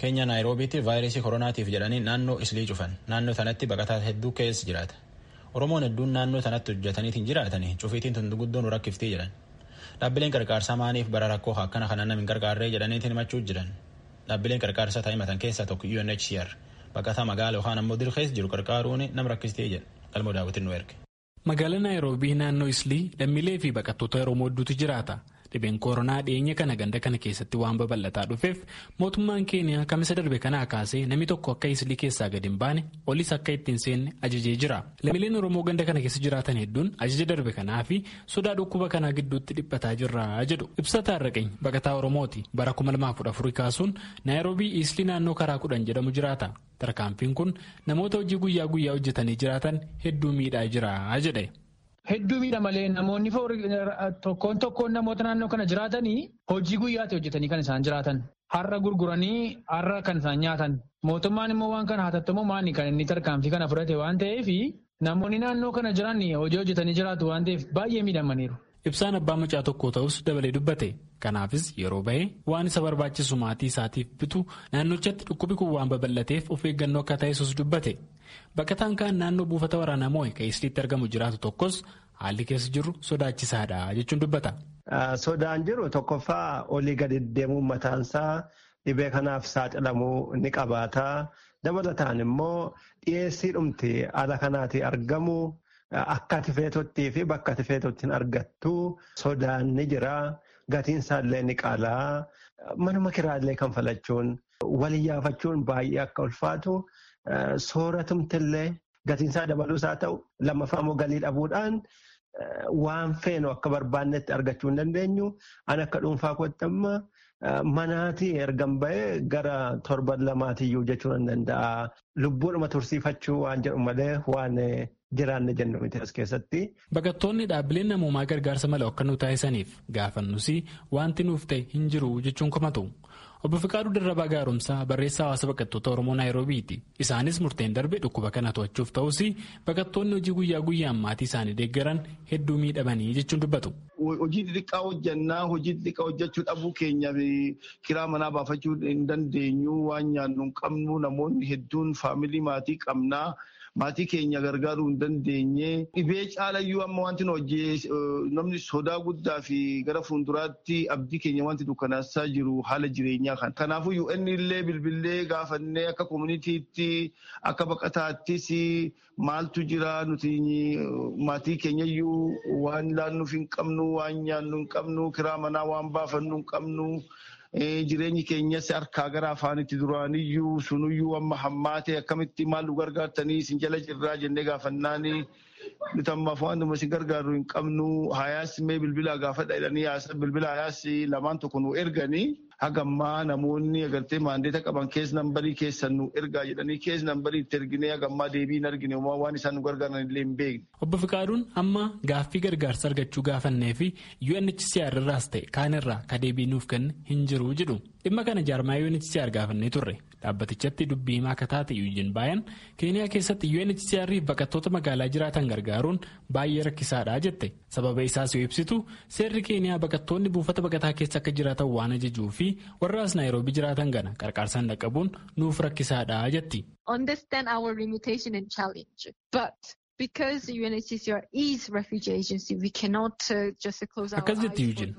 keenya naayiroobiitti vaayirasii koronaatiif jedhanii naannoo islii cufan. Naannoo sanatti baqataa hedduu keessa jiraata. Oromoon hedduun naannoo sanatti hojjetaniitiin jiraatanii cufiitiin tunduguddoon rakkiftii jedhan dhaabbileen qarqaarsaa maaniif bara rakkoo akkana kana nama hin gargaarree jedhaniitiin himachuu jiran. Dhaabbileen qarqaarsaa taa'imatan keessaa tokko UNHCR. Baqataa magaala yookaan ammoo dirqees jiru qarqaaruun nama rakkistee jedha galmoo daawwitiin nu erge. magaalaa naayiroobii naannoo islii lammiilee fi baqattoota oromoo hedduutu jiraata. Dhibeen koronaa dhiyeenya kana ganda kana keessatti waan babal'ataa dhufeef mootummaan keeniyaa kamisa darbe kanaa kaasee namni tokko akka islii keessaa gadi hin baane olis akka ittiin seenne ajajee jira. Lammiileen oromoo ganda kana keessa jiraatan hedduun ajaja darbe kanaa fi sodaa dhukkuba kanaa gidduutti dhiphataa jirra jedhu. Ibsataa irraqeen baqataa oromooti bara 2014 kaasuun naayiroobii islii naannoo karaa kudhan jedhamu jiraata. Tarkaanfiin kun namoota hojii guyyaa guyyaa hojjetanii jiraatan hedduu miidhaa jira jedhe. Hedduu miidha malee namoonni tokkoon tokkoon namoota naannoo kana jiraatanii hojii guyyaatti hojjetanii kan isaan jiraatan. Har'a gurguranii har'a kan isaan nyaatan. Mootummaan immoo waan kana hatattamoo maani kan inni tarkaanfii kana fudhate waan ta'eef namoonni naannoo kana jiran hojii hojjetanii jiraatu waan ta'eef baay'ee miidhamaniiru. Ibsaan abbaa mucaa tokkoo ta'us dabalee dubbate. Kanaafis yeroo bahee waan isa barbaachisu maatii isaatiif bitu naannochatti dhukkubi kun waan babal'ateef of eeggannoo akka taasisus dubbate. Baqataan kaan naannoo buufata waraanaa moo'e kan isliitti argamu jiraatu tokkos haalli keessa jiru sodaachisaadha jechuun dubbata. Sodaan jiru tokkoffaa olii gadi deemuun mataansaa dhibee kanaaf saaxilamuu ni qabaata. Dabalataan immoo dhiyeessii dhumti ala kanaatii argamu akka ati feetottii fi bakka ati feetotti hin argattu sodaan ni jira. Gatiin isaallee ni qaalaa. Manuma kiraallee kan falachuun waliyyaafachuun baay'ee akka ulfaatu sooratumtillee gatiin isaa dabaluus haa ta'u lammaffaa immoo galii dhabuudhaan waan feenu akka barbaannetti argachuu hin dandeenyu. An akka dhuunfaa kottamma manaatii ergan bahee gara torban lamaatiyyuu jechuu hin danda'a. Lubbuudhuma tursiifachuu waan jedhu malee waan jiraanne jennu miti as keessatti. Baqattoonni dhaabbileen namoomaa gargaarsa mala akka nu taasisaniif gaafannus wanti nuuf ta'e hin jiru jechuun komatu. Obbo Fiqaaduu Dirrabaa Gaaromsaa barreessaa hawaasa baqattoota Oromoo Naayiroobiiti. Isaanis murteen darbe dhukkuba kana to'achuuf ta'us baqattoonni hojii guyyaa guyyaan maatii isaanii deeggaran hedduu miidhamanii jechuun dubbatu. Hojii xixiqqaa hojjannaa hojii xixiqqaa hojjechuu dhabuu keenyaaf kiraa manaa baafachuu hin dandeenyu waan nyaannu hin qabnu namoonni hedduun faamilii maatii qabnaa. Maatii keenya gargaaruu hin dandeenye dhibee caalayyuu amma wanti hojii namni sodaa guddaa fi gara fuulduraatti abdii keenya wanti dukkanaasaa jiru haala jireenyaa kan. Kanaafuu UN illee bilbilee gaafannee akka koominiitiitti akka baqataattis maaltu jira nuti maatii keenyayyuu waan laannuuf hin qabnu waan nyaannu hin qabnu kiraa manaa waan baafannu hin qabnu. Jireenyi keenyas harkaa gara afaanitti duraaniyyuu sunuyyuu amma hammaate akkamitti maal nu gargaartanii isin jala jirraa jennee gaafannaani? Nuti ammaaf waan nu isin gargaaru hin qabnu. Hayaas mee bilbila gaafadha jedhanii bilbila hayaas lamaan tokko nu erganii hagammaa namoonni agartee maandeeta qaban kees nambarii keessan nu ergaa jedhanii kees nambarii itti erginee hagammaa deebii hin argine waan isaan nu gargaaran illee hin beekne. Obbo Fiqaaduun amma gaaffii gargaarsa argachuu gaafannee fi UNHCR irraas ta'e kaanirraa ka deebii nuuf kenne hin jiru jedhu. Dhimma kana jaarmaa UNHCR gaafannee turre. Dhaabbatichatti dubbii himaa akka taate Yuujin Baayan Keeniyaa keessatti UNHCR baqattoota magaalaa jiraatan gargaaruun baay'ee rakkisaadha jette. Sababa isaas yoo ibsitu seerri Keeniyaa baqattoonni buufata baqataa keessa akka jiraatan waan ajajuu fi warraas Naayiroobii jiraatan gana qarqaarsaan dhaqqabuun nuuf rakkisaadha jetti. Uh, Akkas jetti Yuujin.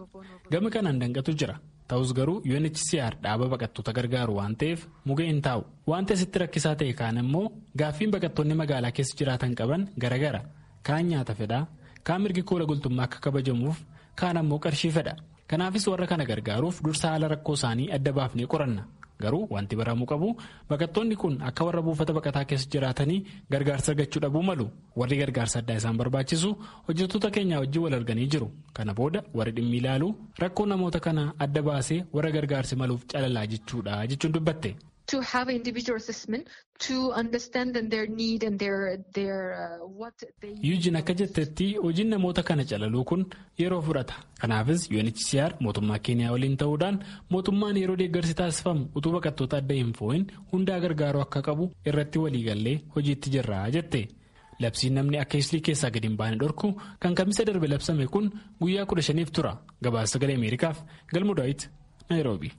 Gama kanaan danqatu jira. Ta'us garuu UNHCR dhaaba baqattoota gargaaru waan ta'eef mugee hin taa'u. Wanti asitti rakkisaa ta'e kaan immoo gaaffiin baqattoonni magaalaa keessa jiraatan qaban garagara. Kaan nyaata fedha, kaan mirgi koola gultummaa akka kabajamuuf, kaan ammoo qarshii fedha. Kanaafis warra kana gargaaruuf dursa haala rakkoo isaanii adda baafnee qoranna. Garuu wanti baramuu qabu baqattoonni kun akka warra buufata baqataa keessa jiraatanii gargaarsa argachuu dhabuu malu. Warri gargaarsa addaa isaan barbaachisu hojjettoota keenyaa wajjin wal arganii jiru. Kana booda warri dhimmi ilaalu rakkoo namoota kana adda baasee warra gargaarsi maluuf calalaa jechuudha jechuun dubbatte. To have individual assessment to understand their need and their their uh, what they. Yuujin akka jettetti hojiin namoota kana calaluu kun yeroo fudhata. Kanaafis UNHCR mootummaa Keeniyaa waliin ta'uudhaan mootummaan yeroo deeggarsi taasifamu utuu baqattoota adda hin foo'in hundaa gargaaruu akka qabu irratti waliigallee hojiitti jirra jette. Labsiin namni akka islii keessaa gadi hin baane dhorku kan kamisa darbe labsame kun guyyaa kudha shaniif tura. Gabaasa sagalee Ameerikaaf galmu daawit Naayiroobi.